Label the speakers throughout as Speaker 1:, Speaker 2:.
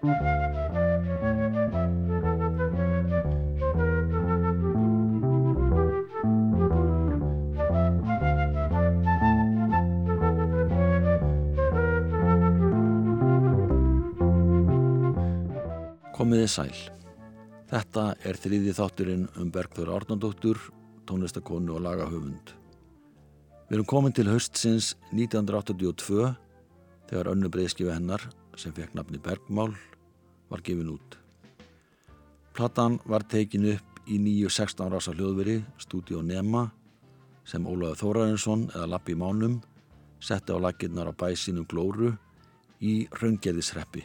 Speaker 1: Komiði sæl. Þetta er þriði þátturinn um Bergþóra Árnandóttur, tónlistakonu og lagahöfund. Við erum komin til höstsins 1982 þegar önnu breyðskifi hennar sem fekk nafni Bergmál var gefin út. Platan var tekin upp í nýju 16 rása hljóðveri, Studio Nema, sem Ólaður Þórarinsson eða Lappi Mánum setti á laginnar á bæsinu Glóru í Raungerðisreppi.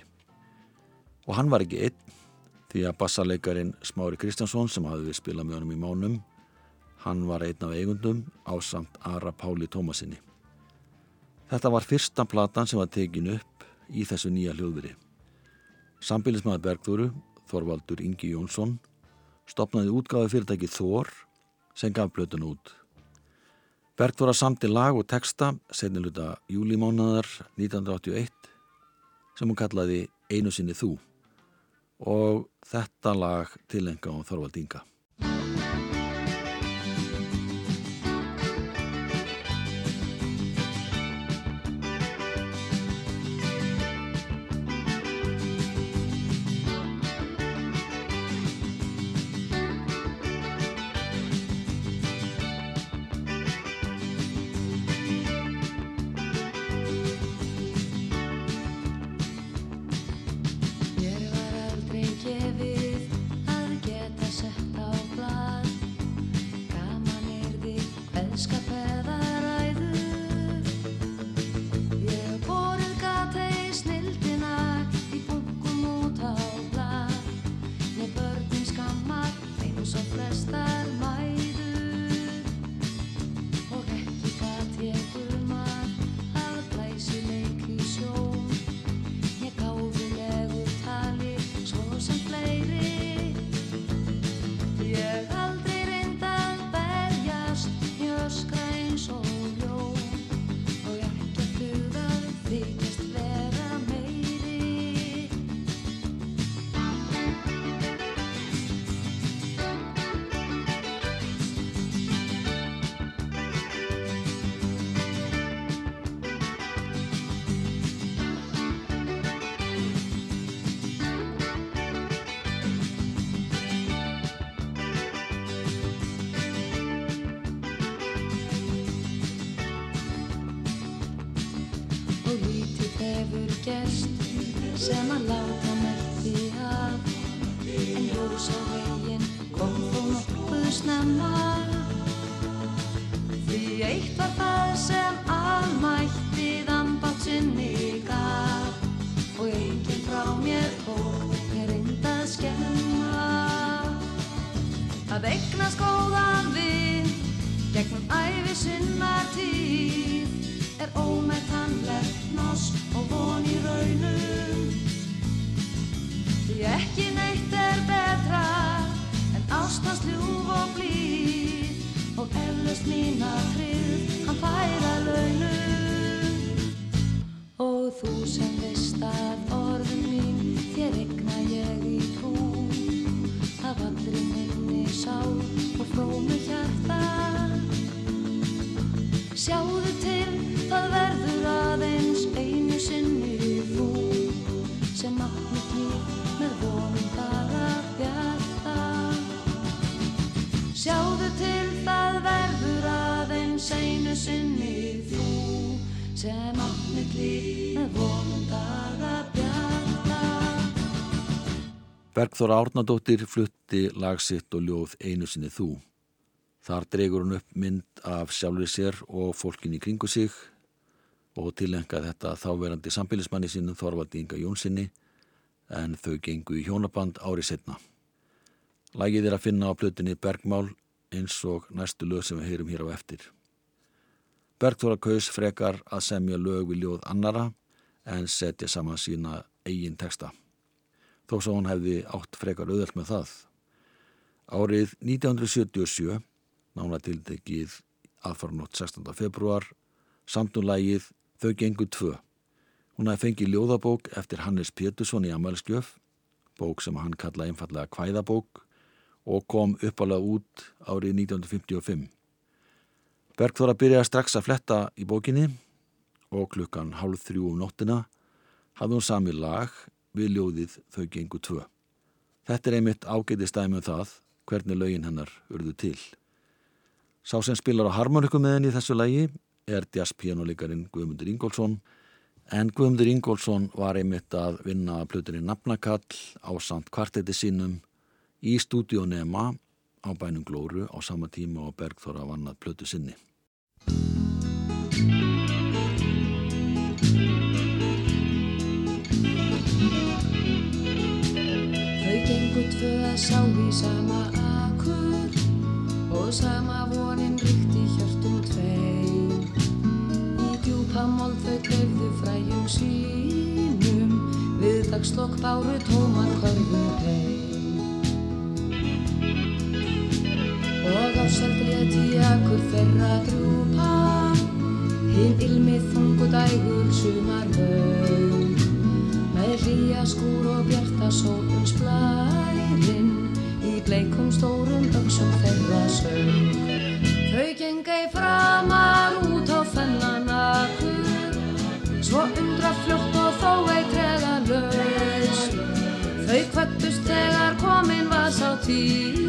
Speaker 1: Og hann var ekki einn því að bassarleikarin Smári Kristjánsson sem hafði við spilað með honum í mánum hann var einn af eigundum á samt Ara Páli Tómasinni. Þetta var fyrsta platan sem var tekin upp í þessu nýja hljóðveri. Sambilismæði Bergþóru, Þorvaldur Ingi Jónsson, stopnaði útgáði fyrirtæki Þór sem gaf blötun út. Bergþóra samti lag og texta setniluta júlimónaðar 1981 sem hún kallaði Einu sinni þú og þetta lag tilenga á Þorvald Inga.
Speaker 2: Sem að láta merti af. En ljós á veginn kom þó nokkuð snemma. Því eitt var það sem almætti þambátt sinni gaf. Og enginn frá mér tók mér reynda skemma. Að eignast góðan vinn gegnum æfi sinnar tíð er ómetanlegt því ekki neitt er betra en ástans ljúf og blíð. Og eflust mína frið hann færa launum og þú sem veist að orðum mín þér egna ég í trú. Af allri minni sál og frómu hjarta. Sjáðu til það verður aðeins sinni þú sem átt mitt líf með vonum daga bjarta
Speaker 1: Bergþóra Árnadóttir flutti lagsitt og ljóð einu sinni þú. Þar dregur hún upp mynd af sjálfur sér og fólkin í kringu sig og tilenga þetta þáverandi sambilismanni sínum Þorvaldi Inga Jónssoni en þau gengu í hjónaband ári setna. Lægið er að finna á plötunni Bergmál eins og næstu lög sem við heyrum hér á eftir. Bergþóra kaus frekar að semja lög við ljóð annara en setja saman sína eigin texta. Þó svo hún hefði átt frekar auðvelt með það. Árið 1977, nána tildegið aðfarnótt 16. februar, samtum lægið Þau gengur tvö Hún hafi fengið ljóðabók eftir Hannes Pétursson í Amalskjöf, bók sem hann kallaði einfallega Kvæðabók og kom uppalega út árið 1955. Bergþóra byrjaði strax að fletta í bókinni og klukkan hálf þrjú um nóttina hafði hún sami lag við ljóðið Þau gengu tvö. Þetta er einmitt ágæti stæmi um það hvernig lögin hennar urðu til. Sá sem spilar á harmoniku með henni í þessu lægi er jazzpianoleikarin Guðmundur Ingólfsson en Guðmundur Ingólfsson var einmitt að vinna að pluturinn Nafnakall á samt kvarteti sínum í stúdíonema á bænum Glóru á sama tíma og Bergþóra vannað plötu sinni.
Speaker 2: Þau gengu tvö að sá í sama akkur og sama vonin ríkti hjörtum tveim. Í djúpa mold þau dreifðu fræjum sínum við dagslokk báru tóman körfur heim. Akkur þeirra drjúpa hinn ilmið þungu dægur sumar vögn með hlýja skúr og bjarta sólum splærin í bleikum stórum öksum þeirra sög. Þau gengi framar út á þennan akkur, svo undra fljótt og þó ei trega laus. Þau kvættust þegar komin var sá tími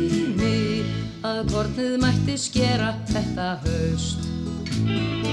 Speaker 2: að kornið mætti skera þetta haust.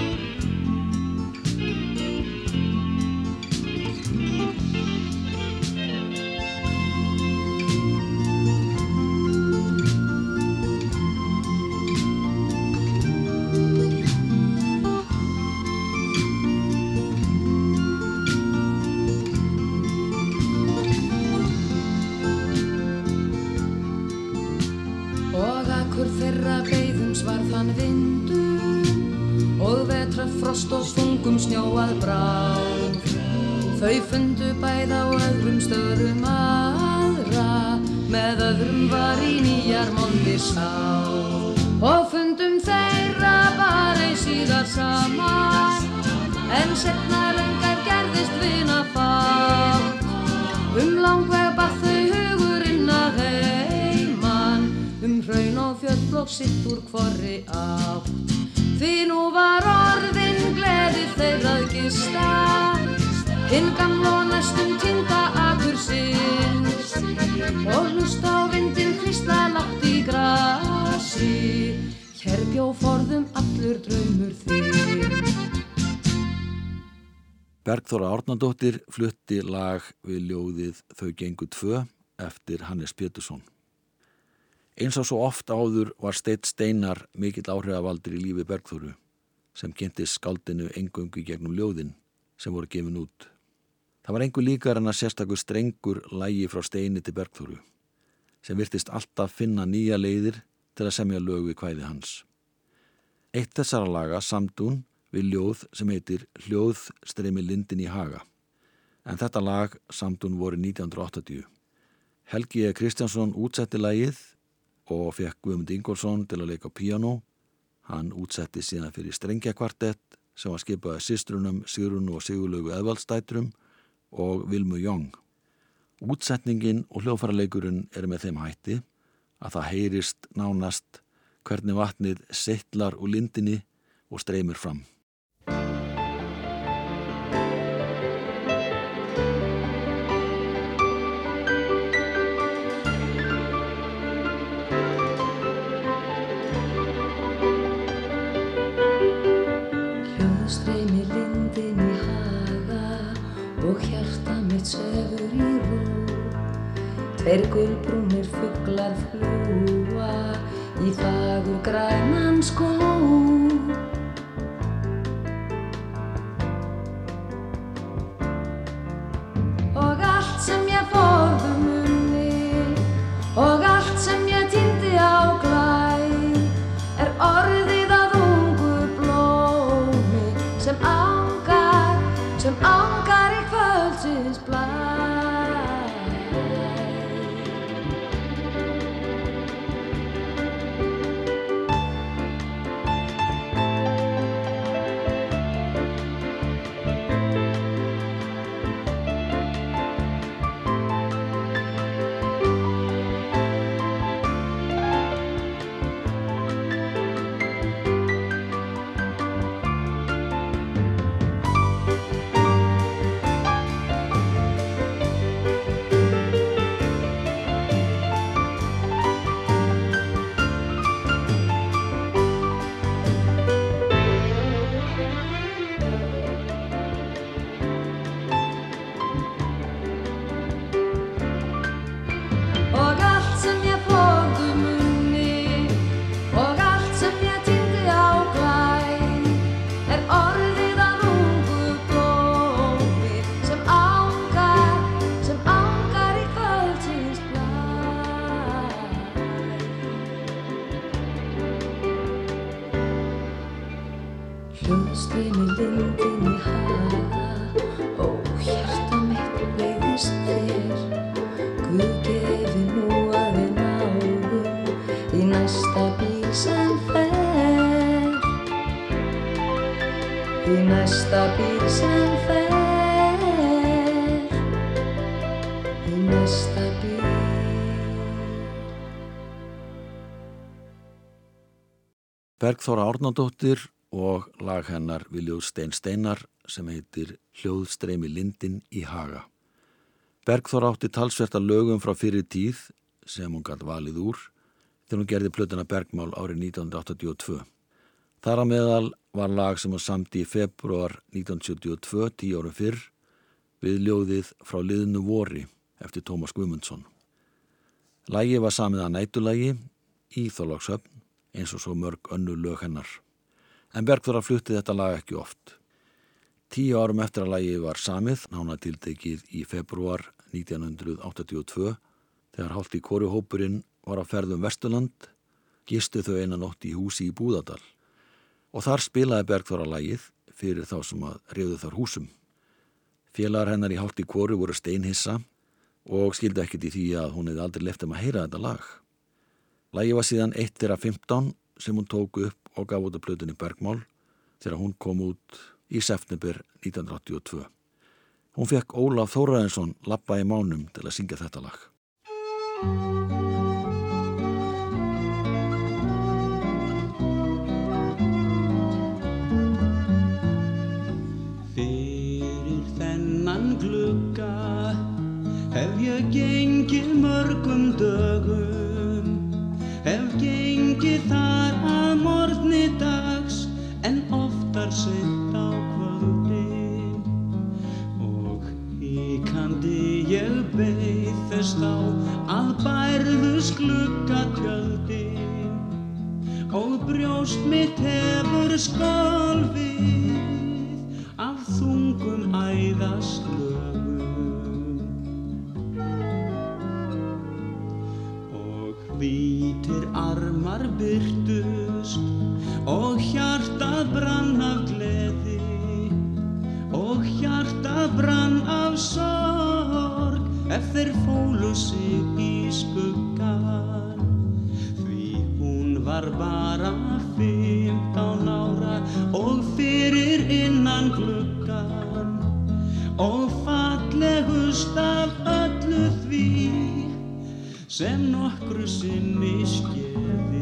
Speaker 2: Vindur Og vetra frost og þungum snjóað bráð Þau fundu bæð á öðrum stöðum aðra Með öðrum var í nýjar mondir sá. Og fundum þeirra bara í síðar saman En setna og sitt úr hvorri átt. Því nú var orðin gleði þeirra að gista. Hinn gamla næstum týnda akur sinn Og hlust á vindin hristla látt í grasi. Hér bjó forðum allur draumur þinn.
Speaker 1: Bergþóra Árnandóttir flutti lag við ljóðið Þau gengu tvö eftir Hannes Pétursson. Eins og svo oft áður var Steitt Steinar mikill áhrifavaldur í lífi Bergþóru sem kynntist skaldinu engöngu gegnum ljóðin sem voru gefin út. Það var engu líkar en að sérstakur strengur lægi frá Steini til Bergþóru sem virtist alltaf finna nýja leiðir til að semja lög við kvæði hans. Eitt þessara laga samdún við ljóð sem heitir Hljóð streymi lindin í haga. En þetta lag samdún voru 1980. Helgi E. Kristjánsson útsetti lagið og fekk Guðmund Ingólfsson til að leika piano. Hann útsetti síðan fyrir strengjakvartett sem var skipaði sýstrunum Sigrun og Sigurlaugu Eðvaldstætrum og Vilmu Jóng. Útsetningin og hljóðfæraleikurinn er með þeim hætti að það heyrist nánast hvernig vatnið settlar úr lindinni og streymir fram.
Speaker 2: Tveir gulbrúnir fuglar fljúa í fagur grænan skó.
Speaker 1: Bergþóra Árnadóttir og lag hennar Viljóð Stein Steinar sem heitir Hljóðstreymi Lindin í Haga. Bergþóra átti talsverta lögum frá fyrir tíð sem hún gæti valið úr þegar hún gerði plötuna Bergmál árið 1982. Þar að meðal var lag sem hún samti í februar 1972, tíu árum fyrr, við ljóðið frá liðinu Vori eftir Tómas Guðmundsson. Lægi var samið að nætulægi í Þorlagshöfn eins og svo mörg önnu lög hennar. En Bergþóra flutti þetta lag ekki oft. Tíu árum eftir að lagi var samið, nána tildegið í februar 1982, þegar hálft í kóruhópurinn var á ferðum Vesturland, gistu þau einan nótt í húsi í Búðardal. Og þar spilaði Bergþóra lagið fyrir þá sem að reyðu þar húsum. Félagar hennar í hálft í kóru voru steinhissa og skildi ekkit í því að hún hefði aldrei lefðið að heyra þetta lag. Lægi var síðan 1-15 sem hún tók upp og gaf út af plötunni Bergmál þegar hún kom út í september 1982. Hún fekk Ólaf Þóraðinsson lappa í mánum til að syngja þetta lag.
Speaker 3: Þess þá að bærðus glugga tjöldin og brjóst mitt hefur skolfið af þungum æðaslögum. Og hvítir armar byrtust og hjartað brann þeir fólu sig í skuggan því hún var bara fimmtán ára og fyrir innan gluggan og fallegust af öllu því sem nokkru sinni skeði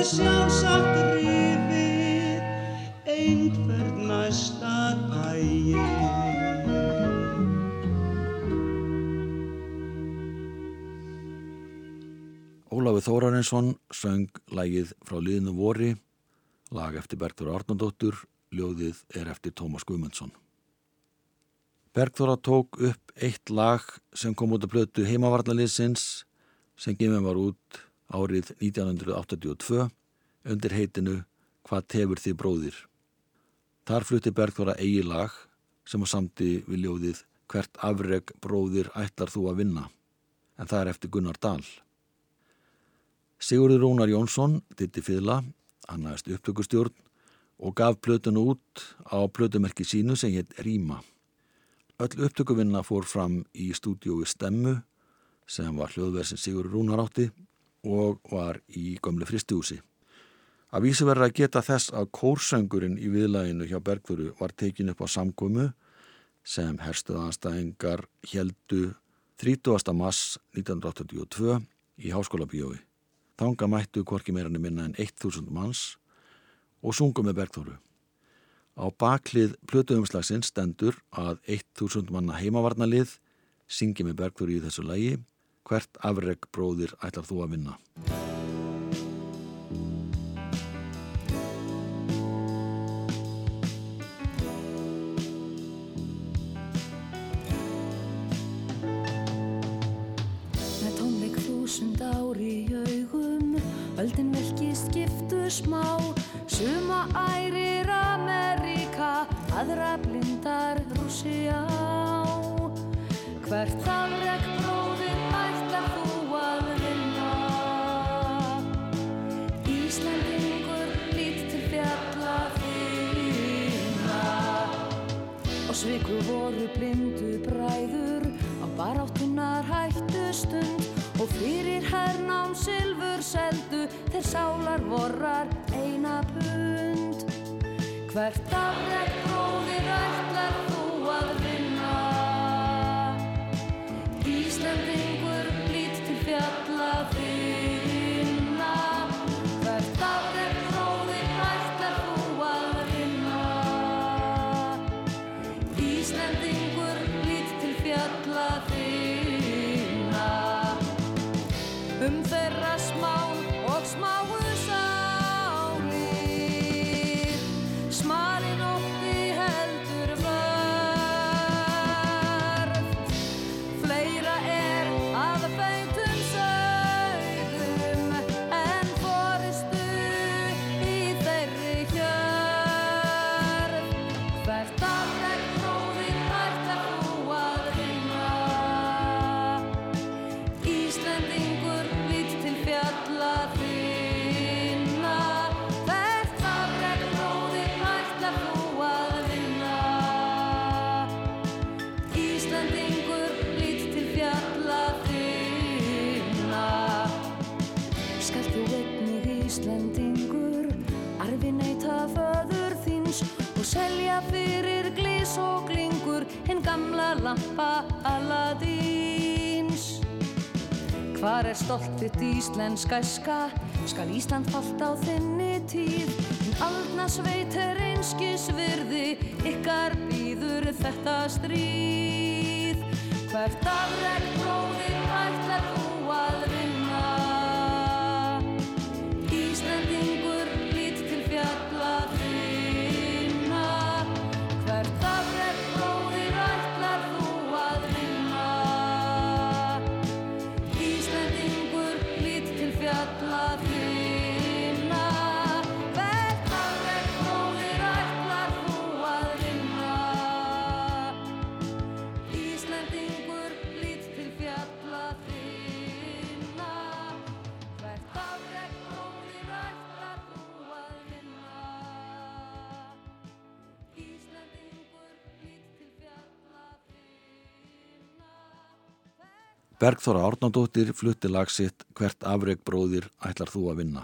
Speaker 3: verður sjálfsagt rifið einhvern næsta daginn
Speaker 1: Ólafur Þórarinsson söng lagið frá liðinu Vori, lag eftir Bergþóra Arnaldóttur, ljóðið er eftir Tómas Guðmundsson. Bergþóra tók upp eitt lag sem kom út af plötu heimavarnaliðsins sem gefin var út árið 1982 undir heitinu Hvað tefur þið bróðir? Þar flutti Bergþóra eigi lag sem á samti við ljóðið Hvert afreg bróðir ætlar þú að vinna? En það er eftir Gunnar Dahl. Sigurður Rónar Jónsson ditti fyrla, hann aðeins upptökustjórn og gaf plötunu út á plötumerki sínu sem hétt Ríma. Öll upptökuvinna fór fram í stúdiói Stemmu sem var hljóðverð sem Sigurður Rónar átti og var í gömle fristihúsi. Að vísu verður að geta þess að kórsöngurinn í viðlæginu hjá Bergþóru var tekin upp á samkomu sem herstuðanstæðingar heldu 30. mass 1982 í Háskóla bíói. Þanga mættu hvorki meirani minna en 1000 manns og sungum með Bergþóru. Á baklið plötuumslagsins stendur að 1000 manna heimavarnalið syngi með Bergþóru í þessu lægi hvert afreg bróðir ætlar þú að vinna.
Speaker 2: Með tónleik þúsund ári í augum Öldin velki skiptu smá Suma ærir Ameríka Aðra blindar Rússía Hvert afreg bróðir sviku voru blindu bræður á baráttunar hættu stund og fyrir hernám silfur seldu þeir sálar vorrar eina pund. Hvert afreg bróðir ætlar þú að vinna? Íslandingur lampa Aladíns Hvar er stolt þitt íslensk æska? Skal Ísland falt á þinni tíð? En aldna sveit er einskis virði, ykkar býður þetta stríð. Hvert afreg bróðir ætlar
Speaker 1: Bergþóra Árnadóttir flutti lag sitt Hvert afreg bróðir ætlar þú að vinna.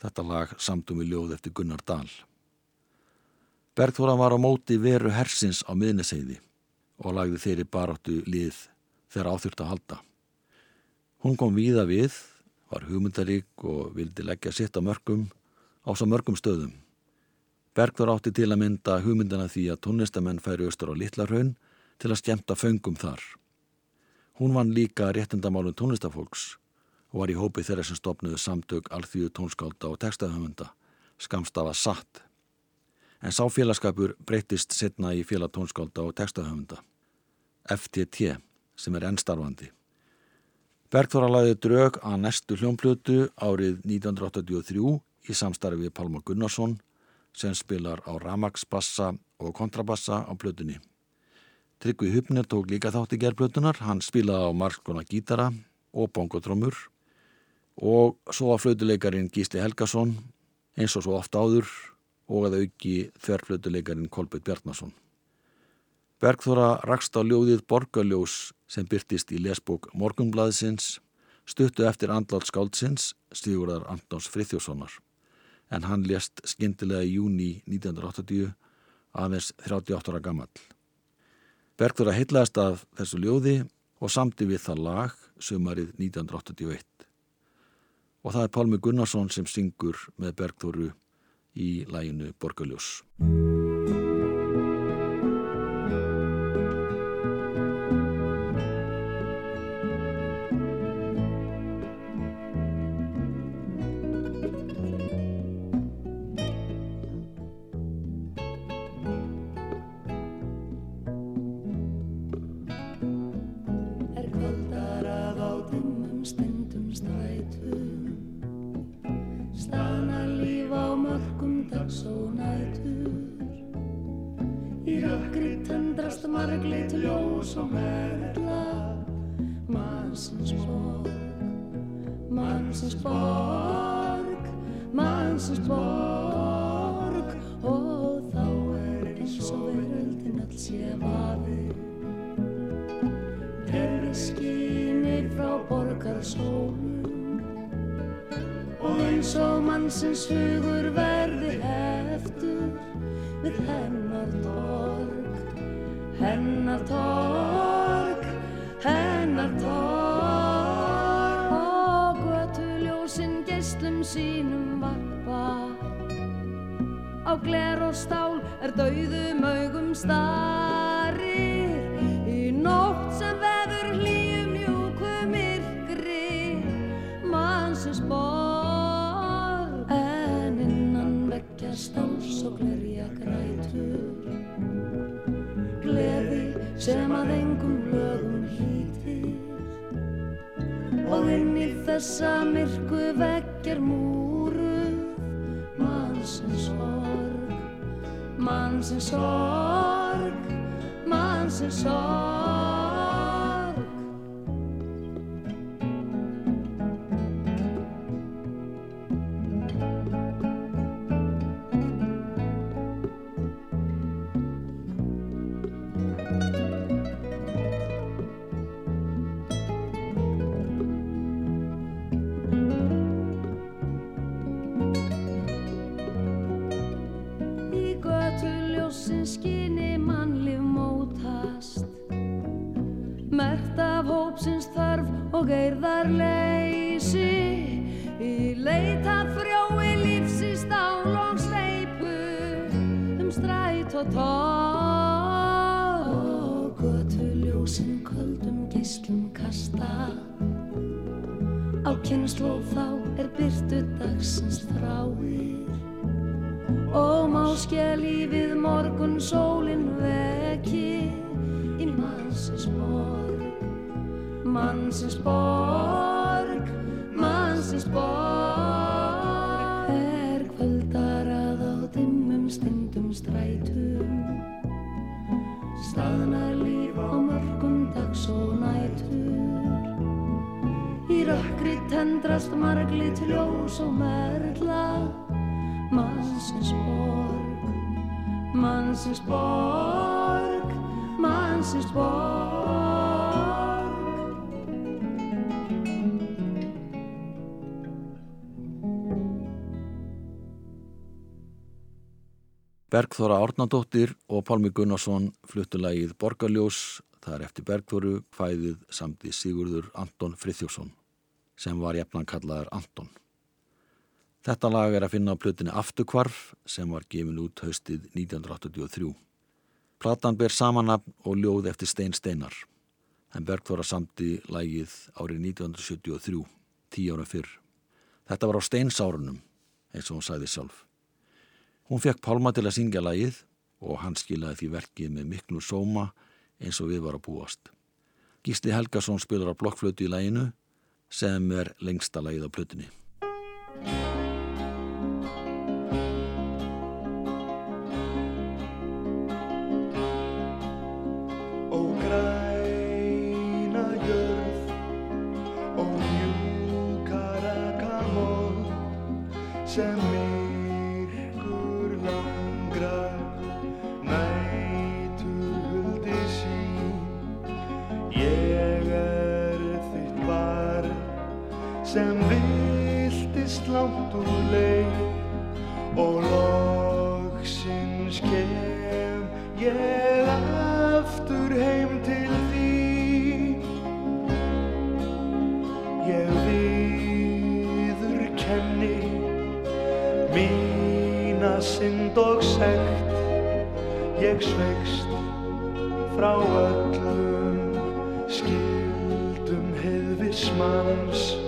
Speaker 1: Þetta lag samtum við ljóð eftir Gunnar Dahl. Bergþóra var á móti veru hersins á miðneseiði og lagði þeirri baráttu lið þegar áþurft að halda. Hún kom víða við, var hugmyndarík og vildi leggja sitt á mörgum á svo mörgum stöðum. Bergþóra átti til að mynda hugmyndana því að tónlistamenn færi austur á Littlarhaun til að skemmta föngum þar. Hún vann líka réttindamálum tónlistafólks og var í hópi þeirra sem stopnuðu samtök alþjóðu tónskálda og textahöfunda, skamstafa satt. En sá félagskapur breytist setna í félag tónskálda og textahöfunda, FTT, sem er ennstarfandi. Bergþóra laði drög að næstu hljómplötu árið 1983 í samstarfi við Pálma Gunnarsson sem spilar á ramagsbassa og kontrabassa á plötunni. Tryggvi Hupner tók líka þátt í gerðplötunar, hann spilaði á margskona gítara og bongotrömmur og svo að flötuleikarin Gísli Helgason eins og svo oft áður og að auki þverflötuleikarin Kolbjörn Bjarnason. Bergþóra rakst á ljóðið Borgaljós sem byrtist í lesbók Morgunblæðsins stuttu eftir andlátt skáldsins Stígurðar Antons Frithjóssonar en hann lést skindilega í júni 1980 aðeins 38 ára gammal. Bergþóra heitlaðist af þessu ljóði og samti við það lag sömarið 1981 og það er Pálmi Gunnarsson sem syngur með Bergþóru í læginu Borgaljós.
Speaker 2: Marglit ljós og merla. Mannsins borg mannsins borg mannsins borg. Og þá er eins og veröldin all sé vafi. Er skýni frá borgarsólum og eins og mannsins hugur við hennar torg hennar torg, hennar torg. Og götuljósinn geyslum sínum varpa á gler mannsins sorg mannsins sorg mannsins borg
Speaker 1: Bergþóra Árnadóttir og Pálmi Gunnarsson fluttulægið Borgaljós, það er eftir Bergþóru hvæðið samt í Sigurður Anton Frithjófsson sem var jafnan kallaðar Anton. Þetta lag er að finna á plötinni Afturkvarf sem var gefin út haustið 1983. Platan ber samanabn og ljóð eftir Stein Steinar. En Bergþóra samti lægið árið 1973, tíu ára fyrr. Þetta var á Steinsárunum, eins og hún sæði sjálf. Hún fekk Pálma til að syngja lægið og hann skilaði því verkið með miklu sóma eins og við var að búast. Gísli Helgason spilur á blokkflötu í læginu sem er lengsta lægið á plötunni.
Speaker 4: ég aftur heim til því ég viður kenni mína synd og segt ég sveikst frá öllum skildum hefðismanns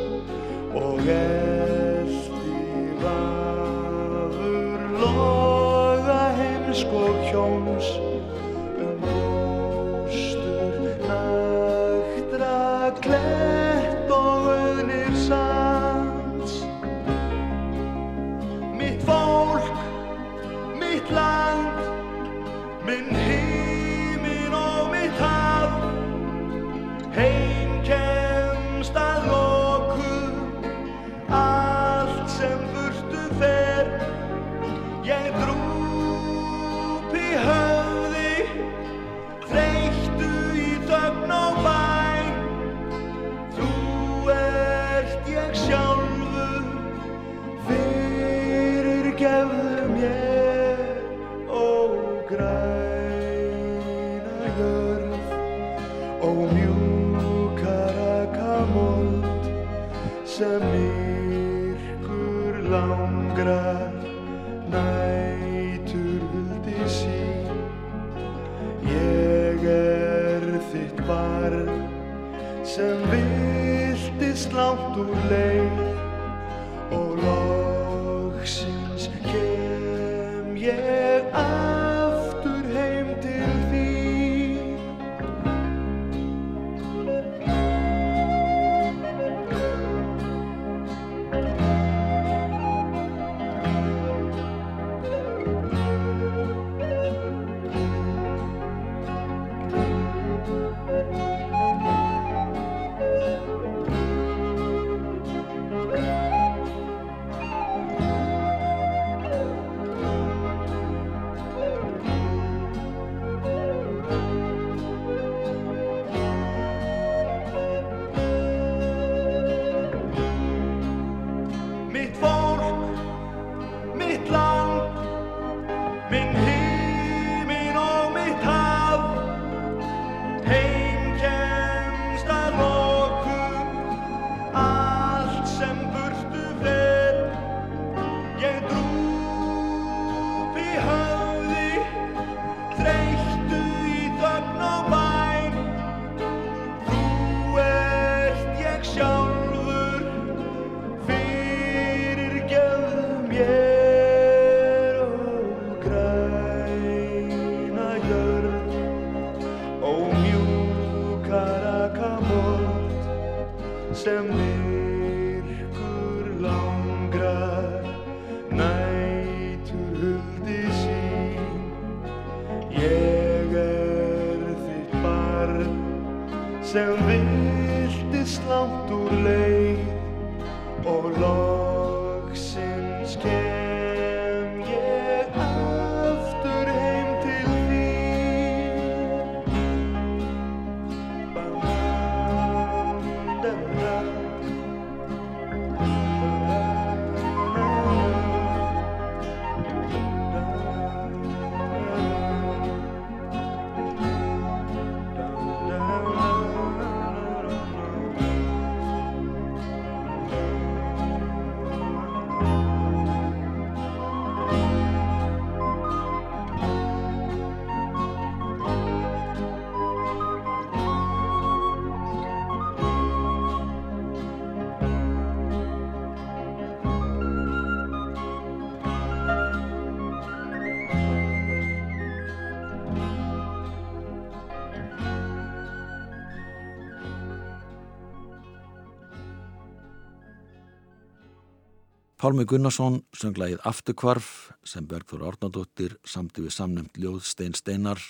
Speaker 1: Pálmi Gunnarsson söng lagið Afturkvarf sem Bergþór Árnardóttir samti við samnemt ljóð Stein Steinar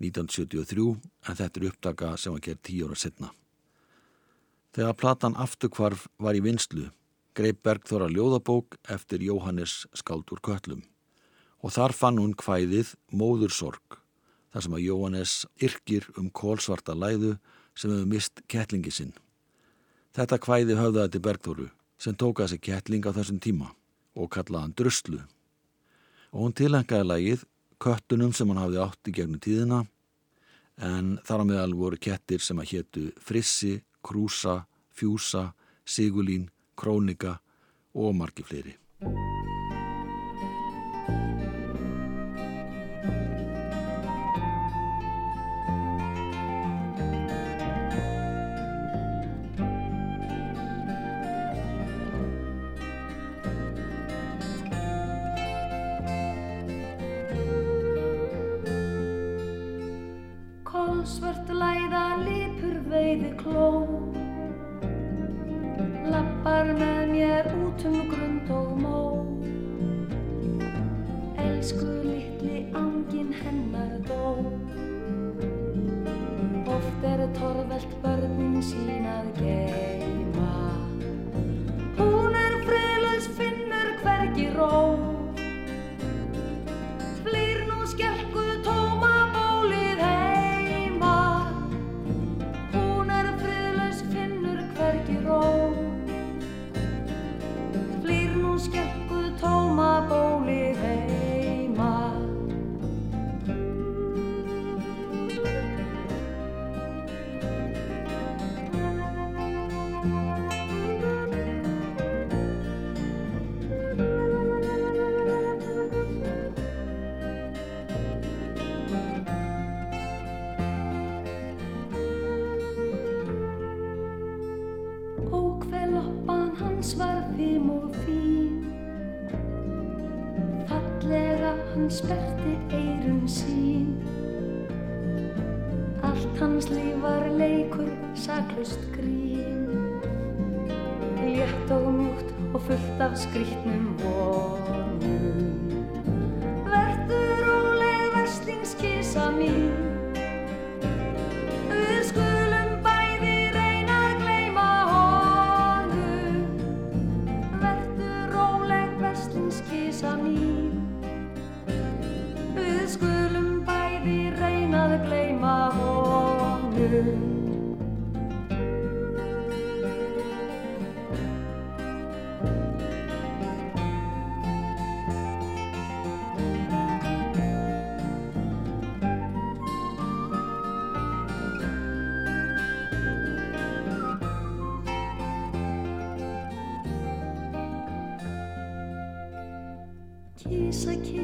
Speaker 1: 1973 en þetta er upptaka sem var gerð tíu ára setna. Þegar platan Afturkvarf var í vinslu greip Bergþóra ljóðabók eftir Jóhannes Skáldur Köllum og þar fann hún hvæðið Móðursorg þar sem að Jóhannes yrkir um kólsvarta læðu sem hefur mist kettlingi sinn. Þetta hvæði höfðaði til Bergþóru sem tók að sig kettling á þessum tíma og kallaði hann druslu. Og hún tilengaði lagið köttunum sem hann hafði átt í gegnum tíðina en þar á meðal voru kettir sem að héttu Frissi, Krúsa, Fjúsa, Sigulín, Krónika og margi fleiri.
Speaker 2: Börnin sín að geima Hún er friðlaus finnur hvergi ró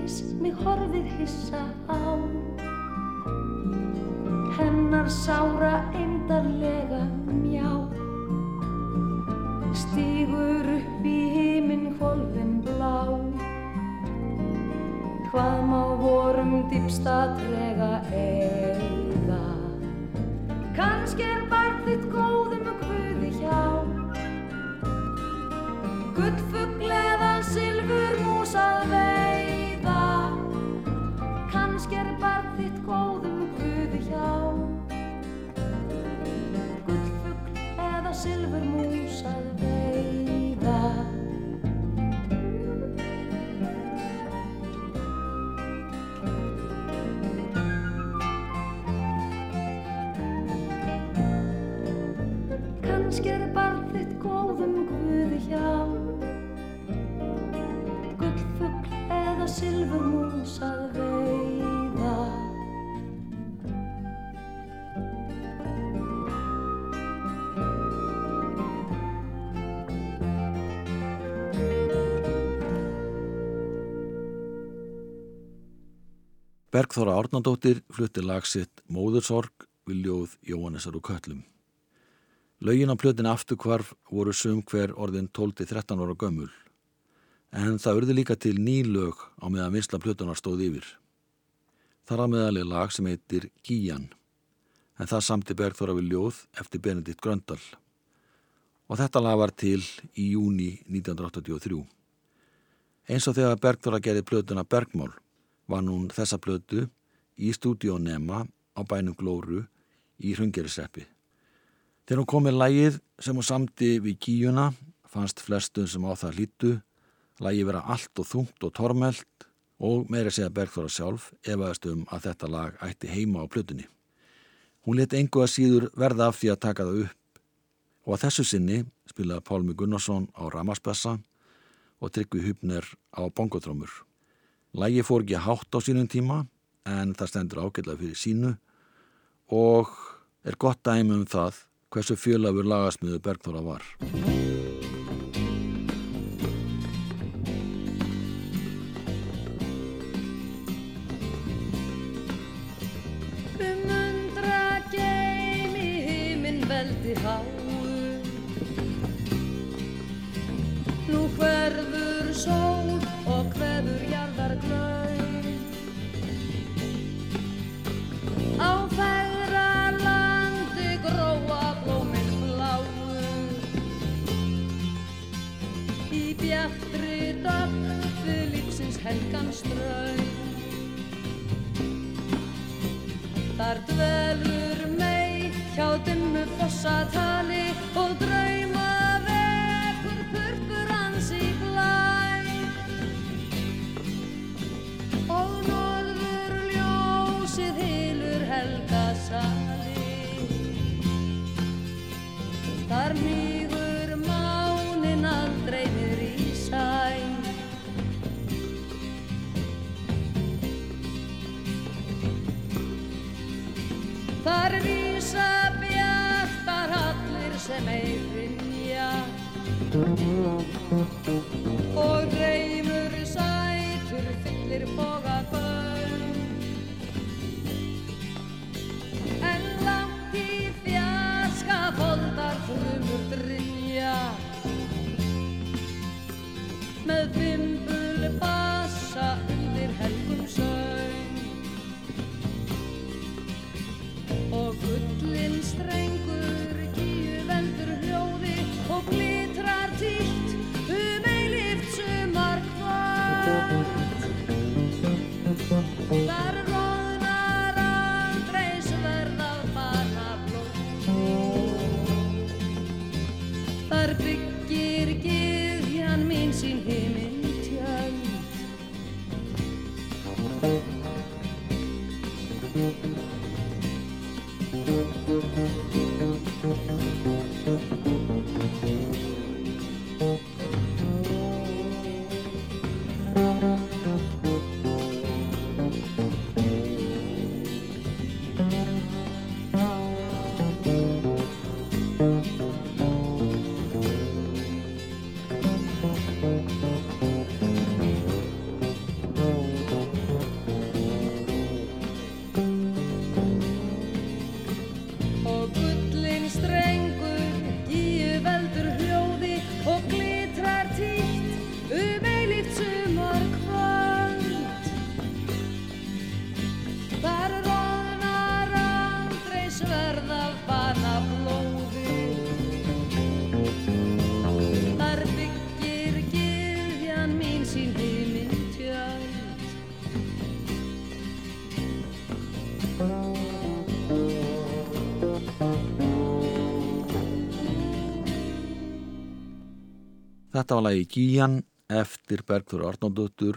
Speaker 2: Mér horfið hissa
Speaker 1: Bergþóra Árnandóttir flutti lagsitt Móðursorg við ljóð Jóhannesar og Köllum. Laugin á plötin afturkvarf voru sum hver orðin 12-13 ára gömul en það urði líka til ný lög á meðan vinsla plötunar stóð yfir. Þar að meðalið lag sem heitir Gíjan en það samti Bergþóra við ljóð eftir Benedikt Gröndal og þetta lag var til í júni 1983. Eins og þegar Bergþóra gerði plötuna Bergmál var hún þessa plötu í stúdíónema á bænum Glóru í Hrungeriseppi. Þegar hún kom með lægið sem hún samti við kíuna fannst flestum sem á það hlýttu lægi vera allt og þungt og tormelt og meira segja Bergþóra sjálf efaðist um að þetta lag ætti heima á plötunni. Hún let engu að síður verða af því að taka það upp og að þessu sinni spilaði Pálmi Gunnarsson á Ramaspessa og Tryggvi Hupner á bongotrómur. Lægi fór ekki hátt á sínum tíma en það stendur ágætlega fyrir sínu og er gott dæmi um það hversu fjölafur lagasmiðu Bergþóra var.
Speaker 2: Um undra geimi himinn veldi háu helgan ströð Þar dvelur mei hjá dimmu fossatali og drauma og gullin
Speaker 1: Þetta var lagi Gíjan eftir Bergþór Arnóndóttur,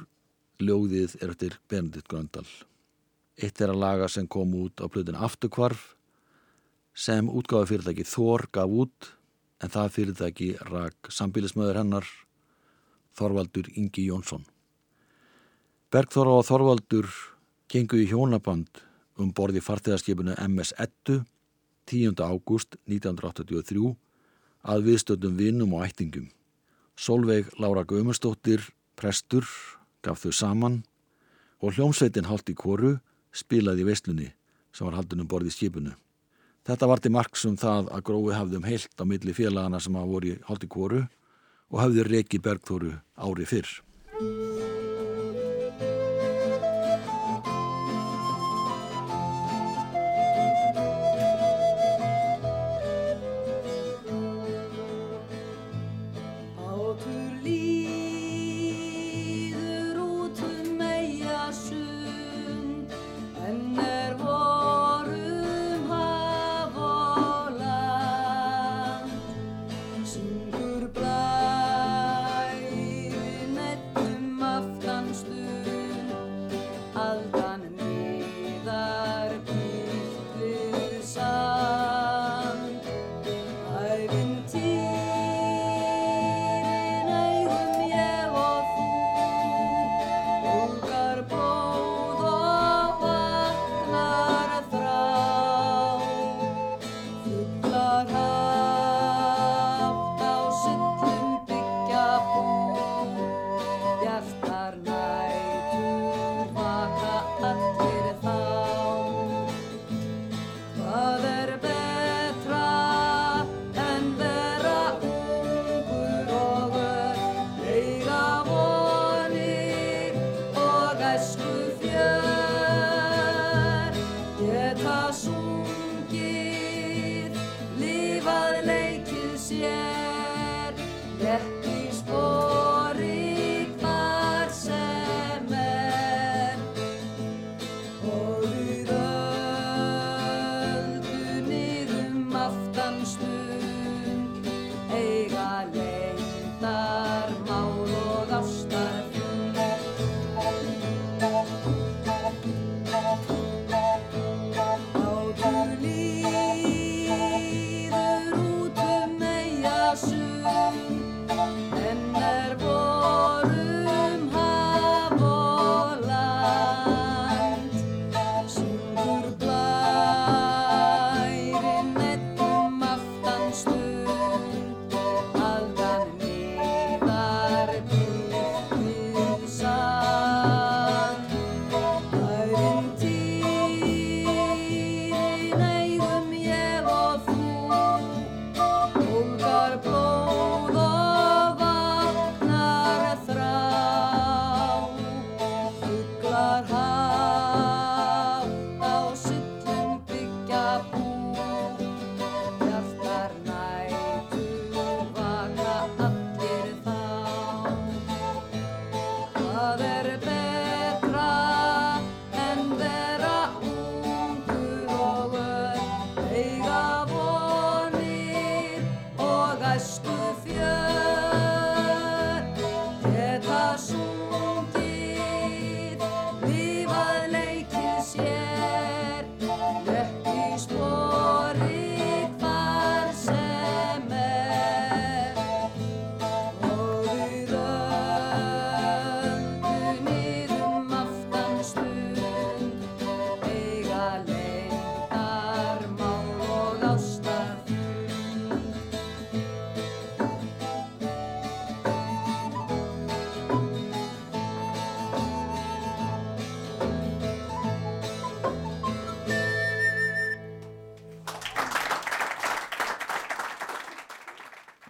Speaker 1: ljóðið er eftir Benedikt Gröndal. Eitt er að laga sem kom út á plöðin Afturkvarf sem útgáði fyrirtæki Þór gaf út en það fyrirtæki rak sambílismöður hennar Þorvaldur Ingi Jónsson. Bergþóra og Þorvaldur gengu í hjónaband um borði farþegarskipinu MS Ettu 10. ágúst 1983 að viðstöndum vinnum og ættingum. Solveig Lára Gaumustóttir, prestur, gaf þau saman og hljómsveitin Haldi Kóru spilaði í veislunni sem var haldin um borði í skipinu. Þetta var til marks um það að grói hafði um heilt á milli félagana sem hafa voru í Haldi Kóru og hafði reiki Bergþóru ári fyrr.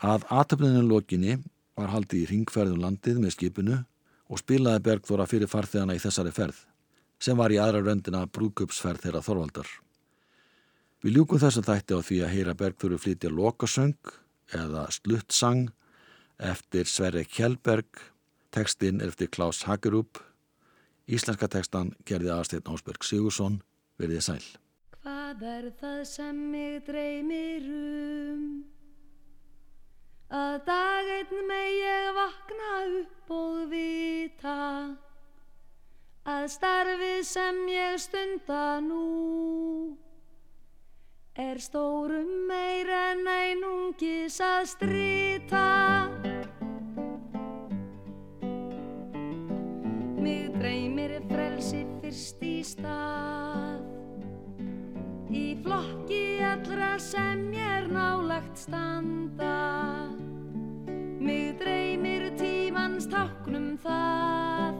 Speaker 1: Að aðtöfninu lokinni var haldið í ringferðum landið með skipinu og spilaði Bergþóra fyrir farþegana í þessari ferð, sem var í aðra röndina brúkupsferð þeirra Þorvaldar. Við ljúkum þess að þætti á því að heyra Bergþóru flytja lokasöng eða sluttsang eftir Sverre Kjellberg, tekstinn eftir Klaus Hagerup, íslenska tekstan gerði aðsteinn Ásberg Sigursson, verðið sæl.
Speaker 2: Hvað er það sem mig dreymir um? Að dag einn með ég vakna upp og vita Að starfið sem ég stunda nú Er stórum meir en einungis að strýta. Mig dreymir frelsi fyrst í stað Í flokki allra sem mér nálagt standa. Mig dreymir tímans táknum það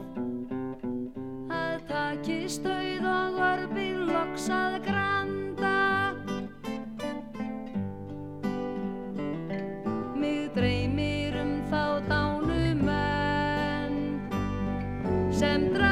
Speaker 2: Að takist auð og orfið loks að granda. Mig dreymir um þá dánu menn sem draga